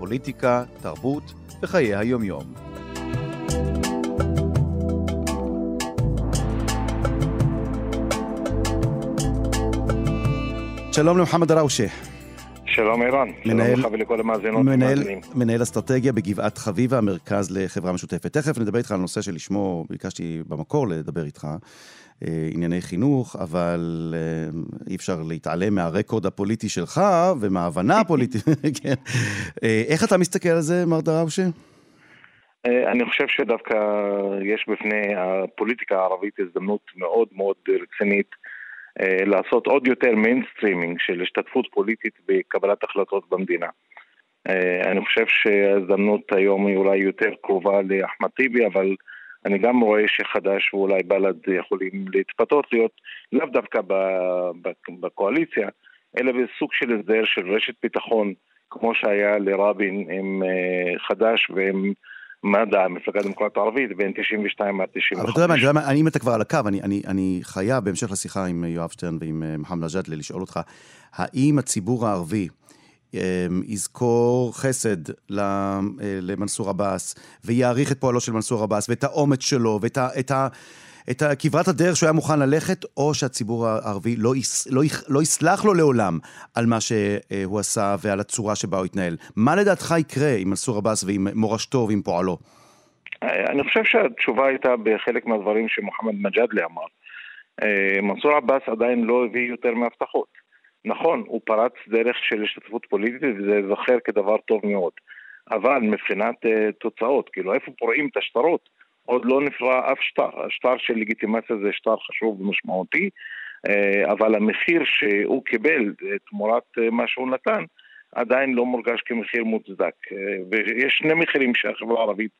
פוליטיקה, תרבות וחיי היומיום. שלום למוחמד ראושה. שלום ערן, מנהל, שלום לך ולכל המאזינות מנהל, מנהל אסטרטגיה בגבעת חביבה, המרכז לחברה משותפת. תכף נדבר איתך על הנושא שלשמו ביקשתי במקור לדבר איתך, ענייני חינוך, אבל אה, אי אפשר להתעלם מהרקורד הפוליטי שלך ומההבנה הפוליטית. כן. אה, איך אתה מסתכל על זה, מר דראושה? אני חושב שדווקא יש בפני הפוליטיקה הערבית הזדמנות מאוד מאוד רצינית לעשות עוד יותר mainstreaming של השתתפות פוליטית בקבלת החלטות במדינה. אני חושב שההזדמנות היום היא אולי יותר קרובה לאחמד טיבי, אבל אני גם רואה שחד"ש ואולי בל"ד יכולים להתפתות להיות לאו דווקא בקואליציה, אלא בסוג של הסדר של רשת ביטחון, כמו שהיה לרבין עם אה, חד"ש ועם מד"ע, המפלגה הדמוקרטית הערבית, בין 92 עד 95. אבל אתה יודע מה, אם אתה כבר על הקו, אני, אני, אני חייב, בהמשך לשיחה עם יואב שטרן ועם אה, מוחמד נג'אדלה, לשאול אותך, האם הציבור הערבי, יזכור חסד אה, למנסור עבאס, ויעריך את פועלו של מנסור עבאס, ואת האומץ שלו, ואת ה, את ה, את כברת הדרך שהוא היה מוכן ללכת, או שהציבור הערבי לא, יס, לא, לא יסלח לו לעולם על מה שהוא עשה ועל הצורה שבה הוא התנהל. מה לדעתך יקרה עם מנסור עבאס ועם מורשתו ועם פועלו? אני חושב שהתשובה הייתה בחלק מהדברים שמוחמד מג'אדלה אמר. אה, מנסור עבאס עדיין לא הביא יותר מהבטחות. נכון, הוא פרץ דרך של השתתפות פוליטית וזה ייזכר כדבר טוב מאוד. אבל מבחינת uh, תוצאות, כאילו איפה פורעים את השטרות, עוד לא נפרע אף שטר. השטר של לגיטימציה זה שטר חשוב ומשמעותי, uh, אבל המחיר שהוא קיבל uh, תמורת uh, מה שהוא נתן, עדיין לא מורגש כמחיר מוצדק. Uh, ויש שני מחירים שהחברה הערבית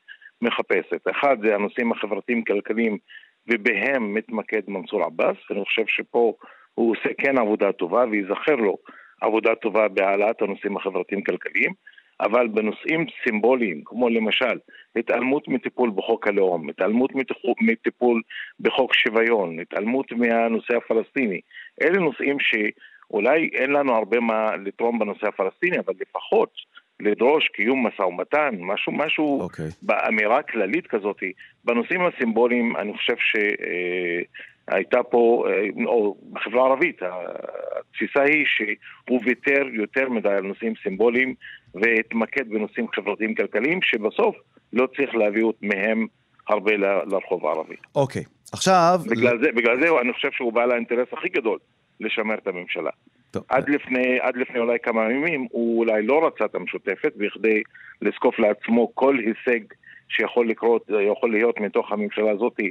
מחפשת. אחד זה הנושאים החברתיים-כלכליים, ובהם מתמקד מנסור עבאס, ואני חושב שפה הוא עושה כן עבודה טובה וייזכר לו עבודה טובה בהעלאת הנושאים החברתיים-כלכליים, אבל בנושאים סימבוליים, כמו למשל התעלמות מטיפול בחוק הלאום, התעלמות מטיפול בחוק שוויון, התעלמות מהנושא הפלסטיני, אלה נושאים שאולי אין לנו הרבה מה לתרום בנושא הפלסטיני, אבל לפחות לדרוש קיום משא ומתן, משהו, משהו okay. אוקיי. באמירה כללית כזאת. בנושאים הסימבוליים אני חושב ש... אה, הייתה פה, אה, או בחברה הערבית, התפיסה היא שהוא ויתר יותר מדי על נושאים סימבוליים והתמקד בנושאים חברתיים כלכליים שבסוף לא צריך להביא מהם הרבה לרחוב הערבי. אוקיי, okay. עכשיו... בגלל זה, בגלל זה אני חושב שהוא בעל האינטרס הכי גדול לשמר את הממשלה. טוב. עד לפני, עד לפני אולי כמה ימים הוא אולי לא רצה את המשותפת בכדי לזקוף לעצמו כל הישג שיכול לקרות, יכול להיות מתוך הממשלה הזאתי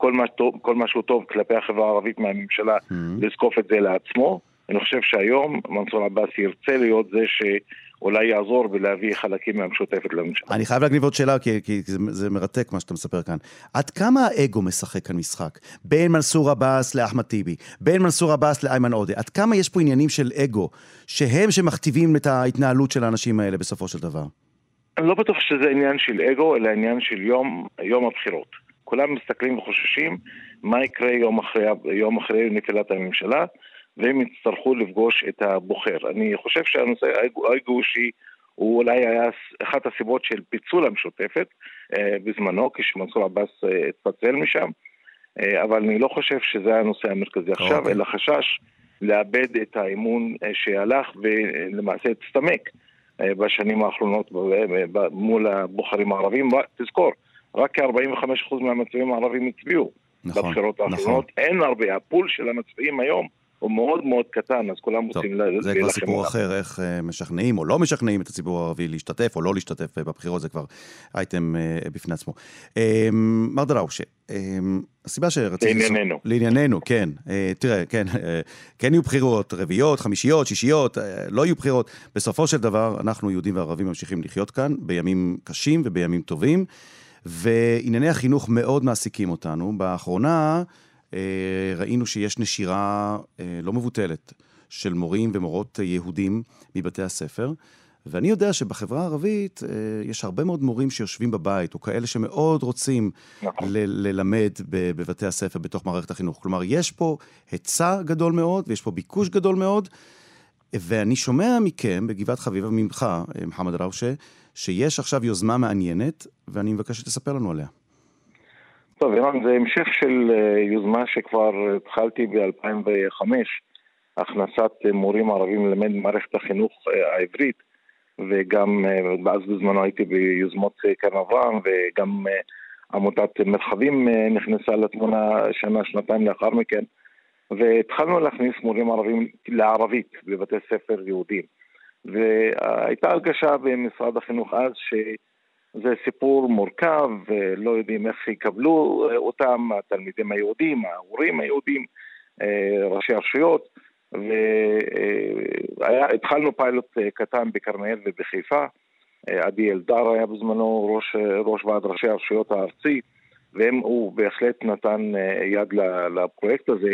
כל מה, טוב, כל מה שהוא טוב כלפי החברה הערבית מהממשלה, mm-hmm. לזקוף את זה לעצמו. אני חושב שהיום מנסור עבאס ירצה להיות זה שאולי יעזור ולהביא חלקים מהמשותפת לממשלה. אני חייב להגניב עוד שאלה, כי, כי זה, זה מרתק מה שאתה מספר כאן. עד כמה האגו משחק כאן משחק? בין מנסור עבאס לאחמד טיבי, בין מנסור עבאס לאיימן עודה. עד כמה יש פה עניינים של אגו, שהם שמכתיבים את ההתנהלות של האנשים האלה בסופו של דבר? אני לא בטוח שזה עניין של אגו, אלא עניין של יום, יום הבחירות. כולם מסתכלים וחוששים מה יקרה יום אחרי, יום אחרי נפילת הממשלה, והם יצטרכו לפגוש את הבוחר. אני חושב שהנושא האגושי הוא אולי היה אחת הסיבות של פיצול המשותפת אה, בזמנו, כשמנסור עבאס אה, התפצל משם, אה, אבל אני לא חושב שזה הנושא המרכזי עכשיו. אוקיי. אלא חשש לאבד את האמון אה, שהלך ולמעשה הצטמק אה, בשנים האחרונות מול הבוחרים הערבים. תזכור, רק כ-45% מהמצביעים הערבים הצביעו נכון, בבחירות נכון. האחרונות. נכון. אין הרבה, הפול של המצביעים היום הוא מאוד מאוד קטן, אז כולם רוצים להילחם זה כבר סיפור אחר, איך אה, משכנעים או לא משכנעים את הציבור הערבי להשתתף או לא להשתתף בבחירות, זה כבר אייטם בפני עצמו. מר דלאושה, הסיבה שרציתי... לענייננו. לענייננו, כן. תראה, כן, כן יהיו בחירות רביעיות, חמישיות, שישיות, לא יהיו בחירות. בסופו של דבר, אנחנו, יהודים וערבים, ממשיכים לחיות כאן בימים קשים ובימים טובים. וענייני החינוך מאוד מעסיקים אותנו. באחרונה אה, ראינו שיש נשירה אה, לא מבוטלת של מורים ומורות יהודים מבתי הספר. ואני יודע שבחברה הערבית אה, יש הרבה מאוד מורים שיושבים בבית, או כאלה שמאוד רוצים נכון. ל- ללמד בבתי הספר בתוך מערכת החינוך. כלומר, יש פה היצע גדול מאוד, ויש פה ביקוש גדול מאוד, ואני שומע מכם, בגבעת חביבה, ממך, מוחמד ראושה, שיש עכשיו יוזמה מעניינת, ואני מבקש שתספר לנו עליה. טוב, אירן, זה המשך של אה, יוזמה שכבר התחלתי ב-2005, הכנסת מורים ערבים ללמד מערכת החינוך אה, העברית, וגם, אה, אז בזמנו הייתי ביוזמות אברהם, וגם עמותת מרחבים נכנסה לתמונה שנה, שנתיים לאחר מכן, והתחלנו להכניס מורים ערבים לערבית בבתי ספר יהודיים. והייתה הרגשה במשרד החינוך אז שזה סיפור מורכב, ולא יודעים איך יקבלו אותם התלמידים היהודים, ההורים היהודים, אה, ראשי הרשויות, והתחלנו פיילוט קטן בכרמיאל ובחיפה. אה, עדי אלדר היה בזמנו ראש, ראש ועד ראשי הרשויות הארצי, והוא בהחלט נתן אה, יד לפרויקט הזה.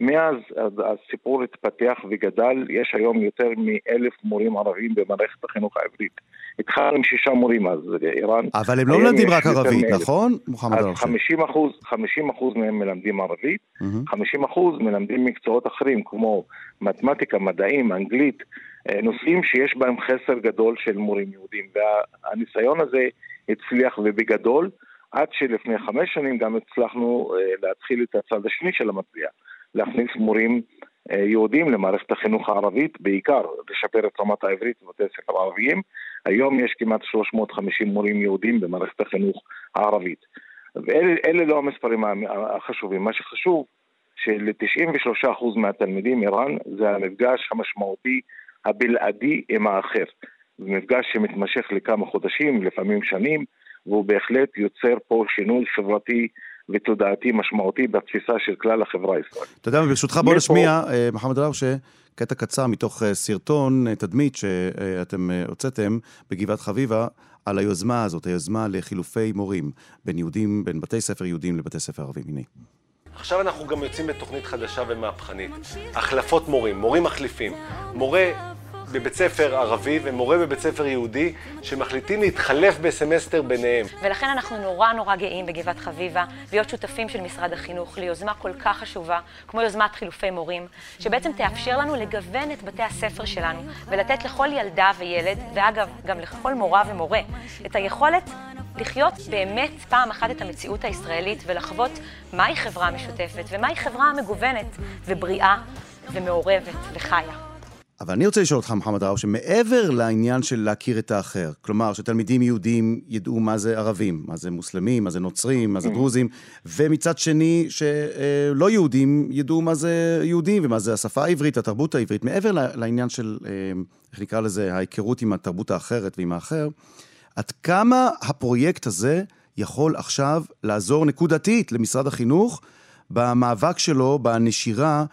מאז הסיפור התפתח וגדל, יש היום יותר מאלף מורים ערבים במערכת החינוך העברית. התחלנו עם שישה מורים אז, איראן. אבל הם לא מלמדים רק ערבית, נכון, מוחמד אז 50 אחוז, 50 אחוז מהם מלמדים ערבית, 50 אחוז מלמדים מקצועות אחרים כמו מתמטיקה, מדעים, אנגלית, אה, נושאים שיש בהם חסר גדול של מורים יהודים. והניסיון הזה הצליח ובגדול, עד שלפני חמש שנים גם הצלחנו אה, להתחיל את הצד השני של המטבע. להכניס מורים אה, יהודים למערכת החינוך הערבית, בעיקר לשפר את רמת העברית בבתי ספר ערביים. היום יש כמעט 350 מורים יהודים במערכת החינוך הערבית. ואלה לא המספרים החשובים. מה שחשוב, של-93% מהתלמידים, איראן, זה המפגש המשמעותי הבלעדי עם האחר. זה מפגש שמתמשך לכמה חודשים, לפעמים שנים, והוא בהחלט יוצר פה שינוי חברתי ותודעתי משמעותי בתפיסה של כלל החברה הישראלית. אתה יודע, ברשותך בוא נשמיע. אה, מוחמד אלאושה, קטע קצר מתוך אה, סרטון, אה, תדמית שאתם הוצאתם בגבעת חביבה, על היוזמה הזאת, היוזמה לחילופי מורים בין יהודים, בין בתי ספר יהודים לבתי ספר ערבים. הנה. עכשיו אנחנו גם יוצאים בתוכנית חדשה ומהפכנית. החלפות מורים, מורים מחליפים. מורה בבית ספר ערבי ומורה בבית ספר יהודי שמחליטים להתחלף בסמסטר ביניהם. ולכן אנחנו נורא נורא גאים בגבעת חביבה להיות שותפים של משרד החינוך ליוזמה כל כך חשובה, כמו יוזמת חילופי מורים, שבעצם תאפשר לנו לגוון את בתי הספר שלנו ולתת לכל ילדה וילד, ואגב, גם לכל מורה ומורה, את היכולת לחיות באמת פעם אחת את המציאות הישראלית ולחוות מהי חברה משותפת ומהי חברה מגוונת ובריאה ומעורבת וחיה. אבל אני רוצה לשאול אותך, מוחמד ראו, שמעבר לעניין של להכיר את האחר, כלומר, שתלמידים יהודים ידעו מה זה ערבים, מה זה מוסלמים, מה זה נוצרים, מה זה mm. דרוזים, ומצד שני, שלא יהודים ידעו מה זה יהודים ומה זה השפה העברית, התרבות העברית. מעבר לעניין של, אה, איך נקרא לזה, ההיכרות עם התרבות האחרת ועם האחר, עד כמה הפרויקט הזה יכול עכשיו לעזור נקודתית למשרד החינוך במאבק שלו, בנשירה,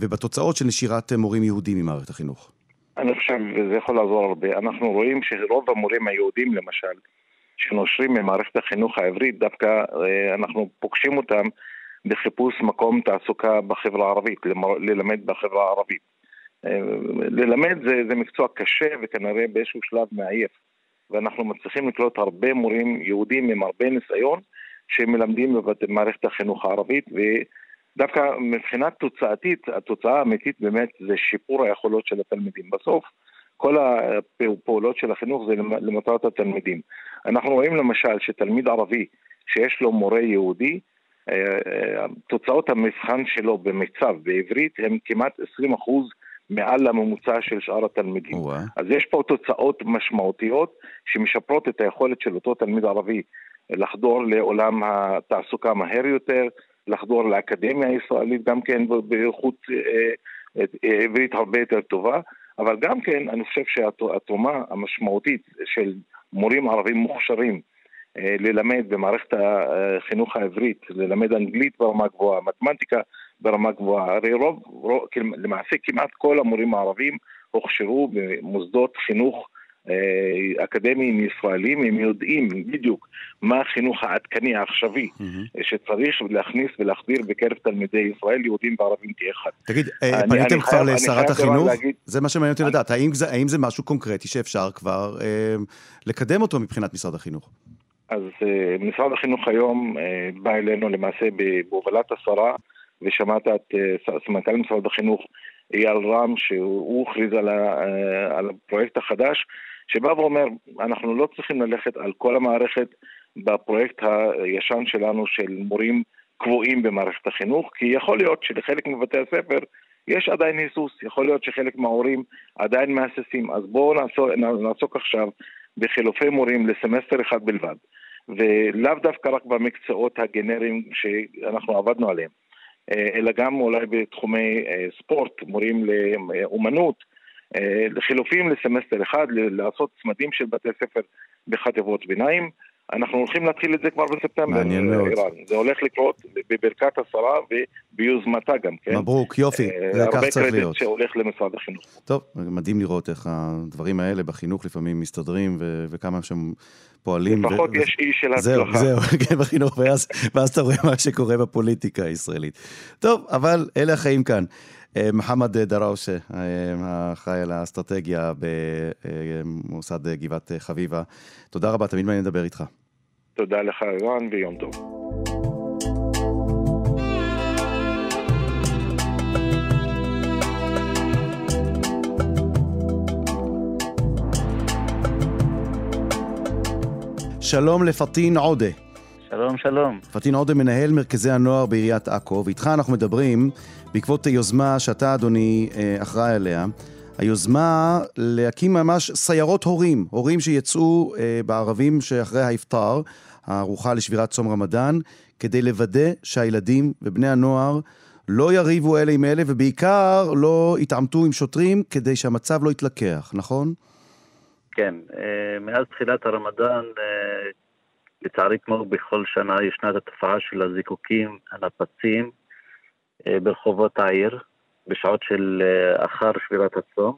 ובתוצאות של נשירת מורים יהודים ממערכת החינוך? אני חושב, וזה יכול לעזור הרבה, אנחנו רואים שרוב המורים היהודים למשל, שנושרים ממערכת החינוך העברית, דווקא אה, אנחנו פוגשים אותם בחיפוש מקום תעסוקה בחברה הערבית, ללמד בחברה הערבית. אה, ללמד זה, זה מקצוע קשה וכנראה באיזשהו שלב מעייף. ואנחנו מצליחים לקלוט הרבה מורים יהודים עם הרבה ניסיון שמלמדים במערכת החינוך הערבית, דווקא מבחינה תוצאתית, התוצאה האמיתית באמת זה שיפור היכולות של התלמידים. בסוף, כל הפעולות של החינוך זה למטרת התלמידים. אנחנו רואים למשל שתלמיד ערבי שיש לו מורה יהודי, אה, אה, תוצאות המבחן שלו במיצב בעברית הם כמעט 20 אחוז מעל הממוצע של שאר התלמידים. ווא. אז יש פה תוצאות משמעותיות שמשפרות את היכולת של אותו תלמיד ערבי לחדור לעולם התעסוקה מהר יותר, לחדור לאקדמיה הישראלית גם כן באיכות עברית הרבה יותר טובה, אבל גם כן אני חושב שהתרומה המשמעותית של מורים ערבים מוכשרים אה, ללמד במערכת החינוך העברית, ללמד אנגלית ברמה גבוהה, מתמטיקה ברמה גבוהה, הרי רוב, רוב למעשה כמעט כל המורים הערבים הוכשרו במוסדות חינוך אה, אקדמיים ישראלים, הם יודעים בדיוק מה החינוך העדכני העכשווי mm-hmm. שצריך להכניס ולהחדיר בקרב תלמידי ישראל, יהודים וערבים כאחד. תגיד, אה, אני, פניתם אני כבר חייב, לשרת החינוך? להגיד... זה מה שמעניין אותי לדעת, האם זה, האם זה משהו קונקרטי שאפשר כבר אה, לקדם אותו מבחינת משרד החינוך? אז אה, משרד החינוך היום אה, בא אלינו למעשה בהובלת השרה, ושמעת את אה, סמנכ"ל משרד החינוך אייל רם, שהוא הכריז על, על הפרויקט החדש, שבא ואומר, אנחנו לא צריכים ללכת על כל המערכת בפרויקט הישן שלנו של מורים קבועים במערכת החינוך, כי יכול להיות שלחלק מבתי הספר יש עדיין היסוס, יכול להיות שחלק מההורים עדיין מהססים, אז בואו נעסוק, עכשיו בחילופי מורים לסמסטר אחד בלבד. ולאו דווקא רק במקצועות הגנריים שאנחנו עבדנו עליהם, אלא גם אולי בתחומי אה, ספורט, מורים לאומנות, אה, לחילופים לסמסטר אחד, לעשות צמדים של בתי ספר בחטיבות ביניים. אנחנו הולכים להתחיל את זה כבר בספטמבר, מעניין מאוד. איראן. זה הולך לקרות בברכת השרה וביוזמתה גם, כן? מברוק, יופי, זה כך צריך להיות. הרבה קרדיט שהולך למשרד החינוך. טוב, מדהים לראות איך הדברים האלה בחינוך לפעמים מסתדרים, וכמה שהם פועלים. לפחות יש אי של הצלחה. זהו, זהו, כן, בחינוך, ואז, ואז אתה רואה מה שקורה בפוליטיקה הישראלית. טוב, אבל אלה החיים כאן. אה, מוחמד דראושה, אה, האחראי על האסטרטגיה במוסד גבעת חביבה. תודה רבה, תמיד מעניין לדבר איתך. תודה לך, רן, ויום טוב. שלום לפטין עודה. שלום, שלום. פטין עודה מנהל מרכזי הנוער בעיריית עכו, ואיתך אנחנו מדברים בעקבות יוזמה שאתה, אדוני, אה, אחראי עליה. היוזמה להקים ממש סיירות הורים, הורים שיצאו אה, בערבים שאחרי האפטר, הארוחה לשבירת צום רמדאן, כדי לוודא שהילדים ובני הנוער לא יריבו אלה עם אלה, ובעיקר לא יתעמתו עם שוטרים כדי שהמצב לא יתלקח, נכון? כן, אה, מאז תחילת הרמדאן, אה, לצערי כמו בכל שנה, ישנה את התופעה של הזיקוקים הנפצים ברחובות העיר, בשעות של אחר שבירת הצום.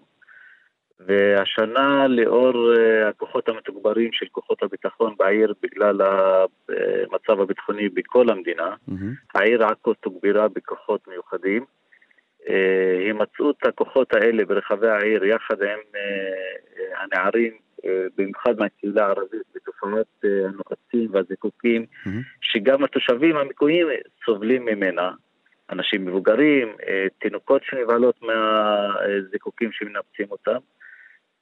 והשנה, לאור הכוחות המתוגברים של כוחות הביטחון בעיר בגלל המצב הביטחוני בכל המדינה, mm-hmm. העיר עכו תוגברה בכוחות מיוחדים. הימצאות הכוחות האלה ברחבי העיר יחד עם הנערים, במיוחד מהקהילה הערבית, בתופעות הנוחצים והזיקוקים, mm-hmm. שגם התושבים המקומיים סובלים ממנה. אנשים מבוגרים, תינוקות שנבהלות מהזיקוקים שמנפצים אותם.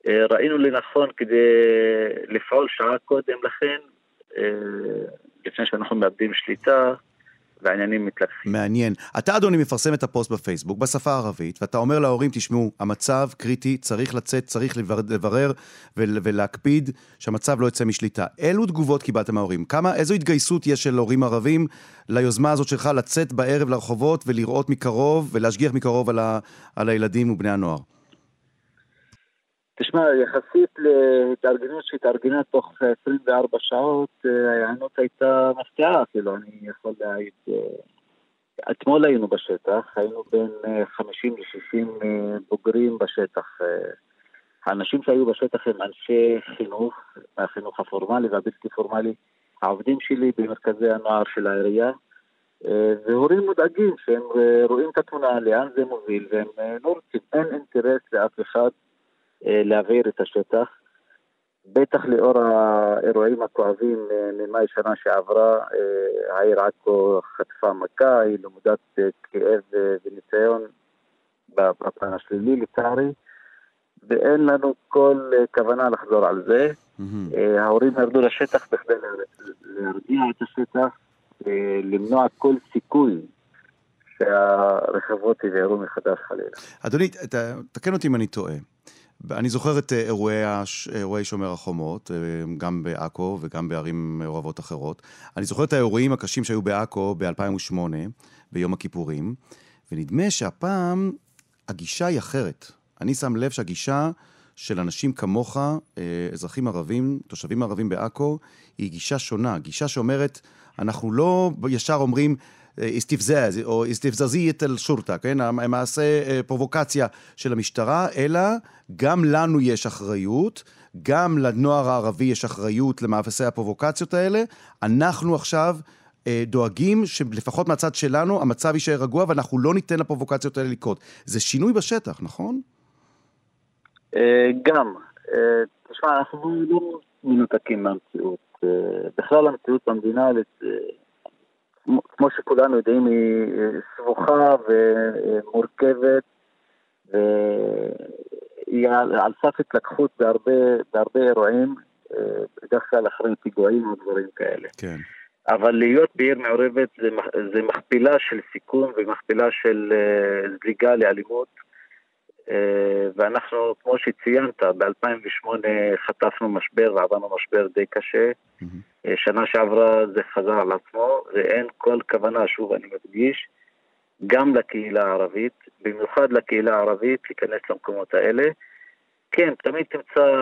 ראינו לנכון כדי לפעול שעה קודם לכן, לפני שאנחנו מאבדים שליטה, והעניינים מתלקחים. מעניין. אתה, אדוני, מפרסם את הפוסט בפייסבוק בשפה הערבית, ואתה אומר להורים, תשמעו, המצב קריטי, צריך לצאת, צריך לברר ולהקפיד שהמצב לא יצא משליטה. אילו תגובות קיבלתם מההורים? כמה, איזו התגייסות יש של הורים ערבים ליוזמה הזאת שלך לצאת בערב לרחובות ולראות מקרוב ולהשגיח מקרוב על, ה, על הילדים ובני הנוער? תשמע, יחסית להתארגנות שהתארגנה תוך 24 שעות, אה, ההיענות הייתה מפתיעה, אפילו, אני יכול להעיד. אה, אתמול היינו בשטח, היינו בין 50 אה, ל-60 בוגרים בשטח. האנשים שהיו בשטח הם אנשי חינוך, מהחינוך הפורמלי והבלתי פורמלי, העובדים שלי במרכזי הנוער של העירייה, והורים מודאגים שהם רואים את התמונה, לאן זה מוביל, והם לא רוצים, אין אינטרס לאף אחד אה, להבעיר את השטח. בטח לאור האירועים הכואבים אה, ממאי שנה שעברה, אה, העיר עכו חטפה מכה, היא למודת כאב וניסיון בפן השלילי לצערי, ואין לנו כל כוונה לחזור על זה. Mm-hmm. ההורים ירדו לשטח בכדי להרגיע את השטח, למנוע כל סיכוי שהרחבות יבערו מחדש חלילה. אדוני, תקן אותי אם אני טועה. אני זוכר את אירועי, אירועי שומר החומות, גם בעכו וגם בערים מעורבות אחרות. אני זוכר את האירועים הקשים שהיו בעכו ב-2008, ביום הכיפורים, ונדמה שהפעם הגישה היא אחרת. אני שם לב שהגישה של אנשים כמוך, אזרחים ערבים, תושבים ערבים בעכו, היא גישה שונה. גישה שאומרת, אנחנו לא ישר אומרים, אסתפזז או אסתפזזיית אל-שורטה, כן? המעשה אה, פרובוקציה של המשטרה, אלא גם לנו יש אחריות, גם לנוער הערבי יש אחריות למאפסי הפרובוקציות האלה. אנחנו עכשיו אה, דואגים שלפחות מהצד שלנו המצב יישאר רגוע ואנחנו לא ניתן לפרובוקציות האלה לקרות. זה שינוי בשטח, נכון? אה, גם. תשמע, אנחנו לא מנותקים מהמציאות. בכלל המציאות במדינה כמו שכולנו יודעים, היא סבוכה ומורכבת, והיא על סף התלקחות בהרבה, בהרבה אירועים, בדרך כלל אחרי פיגועים או דברים כאלה. כן. אבל להיות בעיר מעורבת זה, זה מכפילה של סיכון ומכפילה של אה, זליגה לאלימות. אה, ואנחנו, כמו שציינת, ב-2008 חטפנו משבר ועברנו משבר די קשה. Mm-hmm. שנה שעברה זה חזר על עצמו, ואין כל כוונה, שוב אני מדגיש, גם לקהילה הערבית, במיוחד לקהילה הערבית, להיכנס למקומות האלה. כן, תמיד תמצא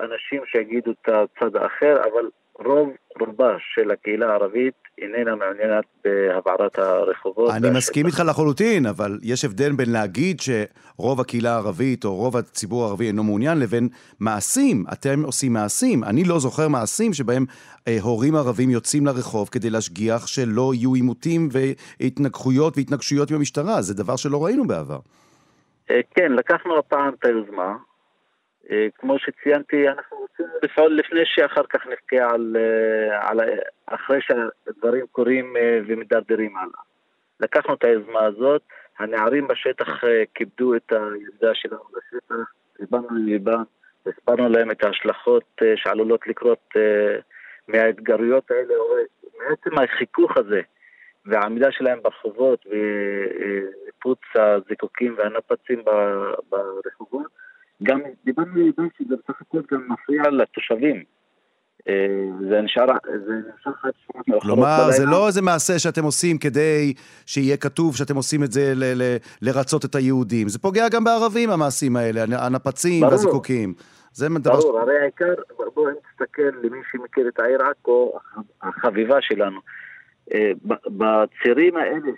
אנשים שיגידו את הצד האחר, אבל רוב רובה של הקהילה הערבית איננה מעוניינת בהבערת הרחובות. אני מסכים איתך לחלוטין, אבל יש הבדל בין להגיד שרוב הקהילה הערבית או רוב הציבור הערבי אינו מעוניין, לבין מעשים. אתם עושים מעשים. אני לא זוכר מעשים שבהם אה, הורים ערבים יוצאים לרחוב כדי להשגיח שלא יהיו עימותים והתנגחויות והתנגשויות עם המשטרה. זה דבר שלא ראינו בעבר. אה, כן, לקחנו הפעם את היוזמה. אה, כמו שציינתי, אנחנו רוצים לפעול לפני שאחר כך נבכה על, אה, על אחרי שהדברים קורים אה, ומדרדרים הלאה. לקחנו את היוזמה הזאת, הנערים בשטח כיבדו את היוזמה שלנו בשטח, דיברנו לליבם, הסברנו להם את ההשלכות שעלולות לקרות מהאתגרויות האלה, או מעצם החיכוך הזה והעמידה שלהם ברחובות וניפוץ הזיקוקים והנפצים ברחובות. גם דיברנו על עידן שזה בסך הכל גם מפריע לתושבים. אה, זה נשאר, זה נמשך עד שעות מאוחרות. כלומר, זה לא איזה מעשה שאתם עושים כדי שיהיה כתוב שאתם עושים את זה ל- ל- לרצות את היהודים. זה פוגע גם בערבים, המעשים האלה, הנפצים ברור. והזיקוקים. זה דבר... ברור, הרי העיקר, בואו נסתכל למי שמכיר את העיר עכו, החביבה שלנו. אה, בצירים האלה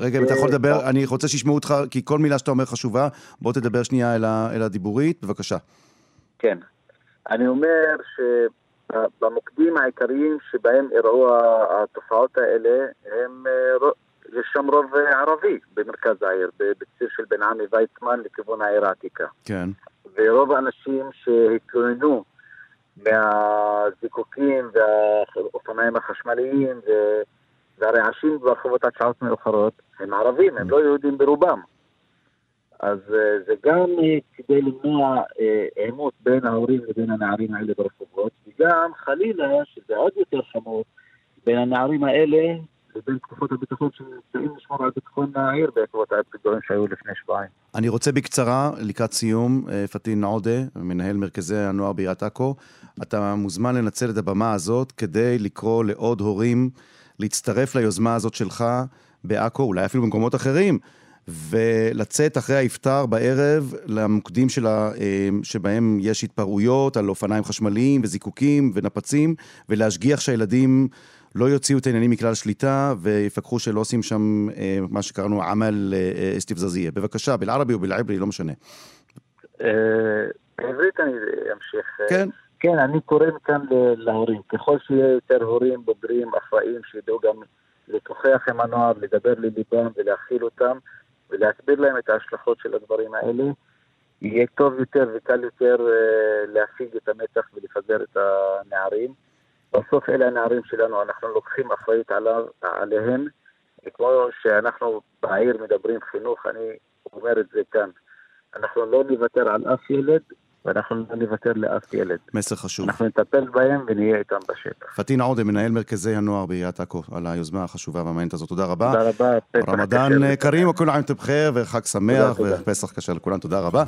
רגע, אם אתה יכול לדבר, אני רוצה שישמעו אותך, כי כל מילה שאתה אומר חשובה. בוא תדבר שנייה אל הדיבורית, בבקשה. כן. אני אומר שבמוקדים העיקריים שבהם אירעו התופעות האלה, הם, אה, יש שם רוב ערבי במרכז העיר, בציר של בן עמי ויצמן לכיוון העיר העתיקה. כן. ורוב האנשים שהתלוננו מהזיקוקים והאופניים החשמליים. והרעשים ברחובות עד שעות מאוחרות הם ערבים, הם לא יהודים ברובם. אז אה, זה גם אה, כדי למנוע אה, עימות בין ההורים לבין הנערים האלה ברחובות, וגם חלילה, שזה עוד יותר חמור, בין הנערים האלה לבין תקופות הביטחון שנמצאים לשמור על ביטחון העיר בעקבות הפיגועים שהיו לפני שבועיים. אני רוצה בקצרה, לקראת סיום, פטין עודה, מנהל מרכזי הנוער בעיריית עכו, אתה מוזמן לנצל את הבמה הזאת כדי לקרוא לעוד הורים להצטרף ליוזמה הזאת שלך בעכו, אולי אפילו במקומות אחרים, ולצאת אחרי האפטר בערב למוקדים שלה, אה, שבהם יש התפרעויות על אופניים חשמליים וזיקוקים ונפצים, ולהשגיח שהילדים לא יוציאו את העניינים מכלל שליטה ויפקחו שלא עושים שם אה, מה שקראנו עמל אה, אסתיבזזיה. בבקשה, בלערבי או בלעברי, לא משנה. בעברית אני אמשיך. כן. כן, אני קורא מכאן להורים. ככל שיהיה יותר הורים בוגרים, אחראים, שידעו גם לשוחח עם הנוער, לדבר לליבם ולהכיל אותם ולהסביר להם את ההשלכות של הדברים האלה, יהיה טוב יותר וקל יותר אה, להפיג את המתח ולפזר את הנערים. בסוף אלה הנערים שלנו, אנחנו לוקחים אחריות עליו, עליהם, וכמו שאנחנו בעיר מדברים חינוך, אני אומר את זה כאן. אנחנו לא נוותר על אף ילד, ואנחנו לא נוותר לאף ילד. מסר חשוב. אנחנו נטפל בהם ונהיה איתם בשטח. פטין עודה, מנהל מרכזי הנוער בעיריית עכו, על היוזמה החשובה והמעניינת הזאת. תודה רבה. תודה רבה. רמדאן כרים, וכל עם תבחר, וחג שמח, ופסח כשר לכולם. תודה רבה.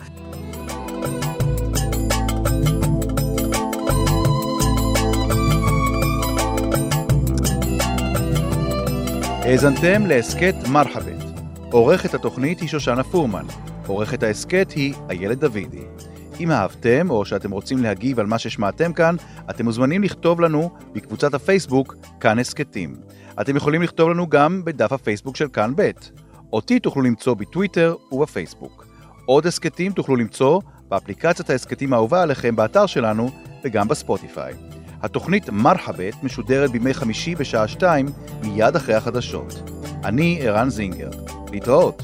האזנתם להסכת מרחבת. עורכת התוכנית היא שושנה פורמן, עורכת ההסכת היא איילת דוידי. אם אהבתם או שאתם רוצים להגיב על מה ששמעתם כאן, אתם מוזמנים לכתוב לנו בקבוצת הפייסבוק כאן הסכתים. אתם יכולים לכתוב לנו גם בדף הפייסבוק של כאן ב'. אותי תוכלו למצוא בטוויטר ובפייסבוק. עוד הסכתים תוכלו למצוא באפליקציית ההסכתים האהובה עליכם באתר שלנו וגם בספוטיפיי. התוכנית מרחבת משודרת בימי חמישי בשעה שתיים מיד אחרי החדשות. אני ערן זינגר. להתראות.